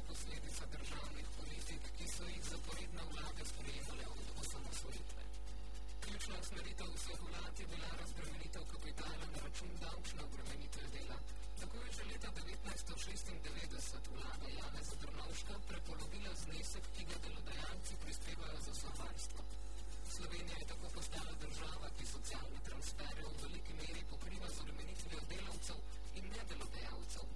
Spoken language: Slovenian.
so posledica državnih politik, ki so jih zaporedne vlade sprejemale od osamosvojitve. Ključna usmeritev vseh vlad je bila razbremenitev kapitala na račun davčne obremenitve dela. Tako je že leta 1996 vlada Janeza Drnovška prepolovila znesek, ki ga delodajalci prispevajo za sovarstvo. Slovenija je tako postala država, ki socialne transfere v veliki meri pokriva z obremenitvijo delavcev in nedelodajalcev,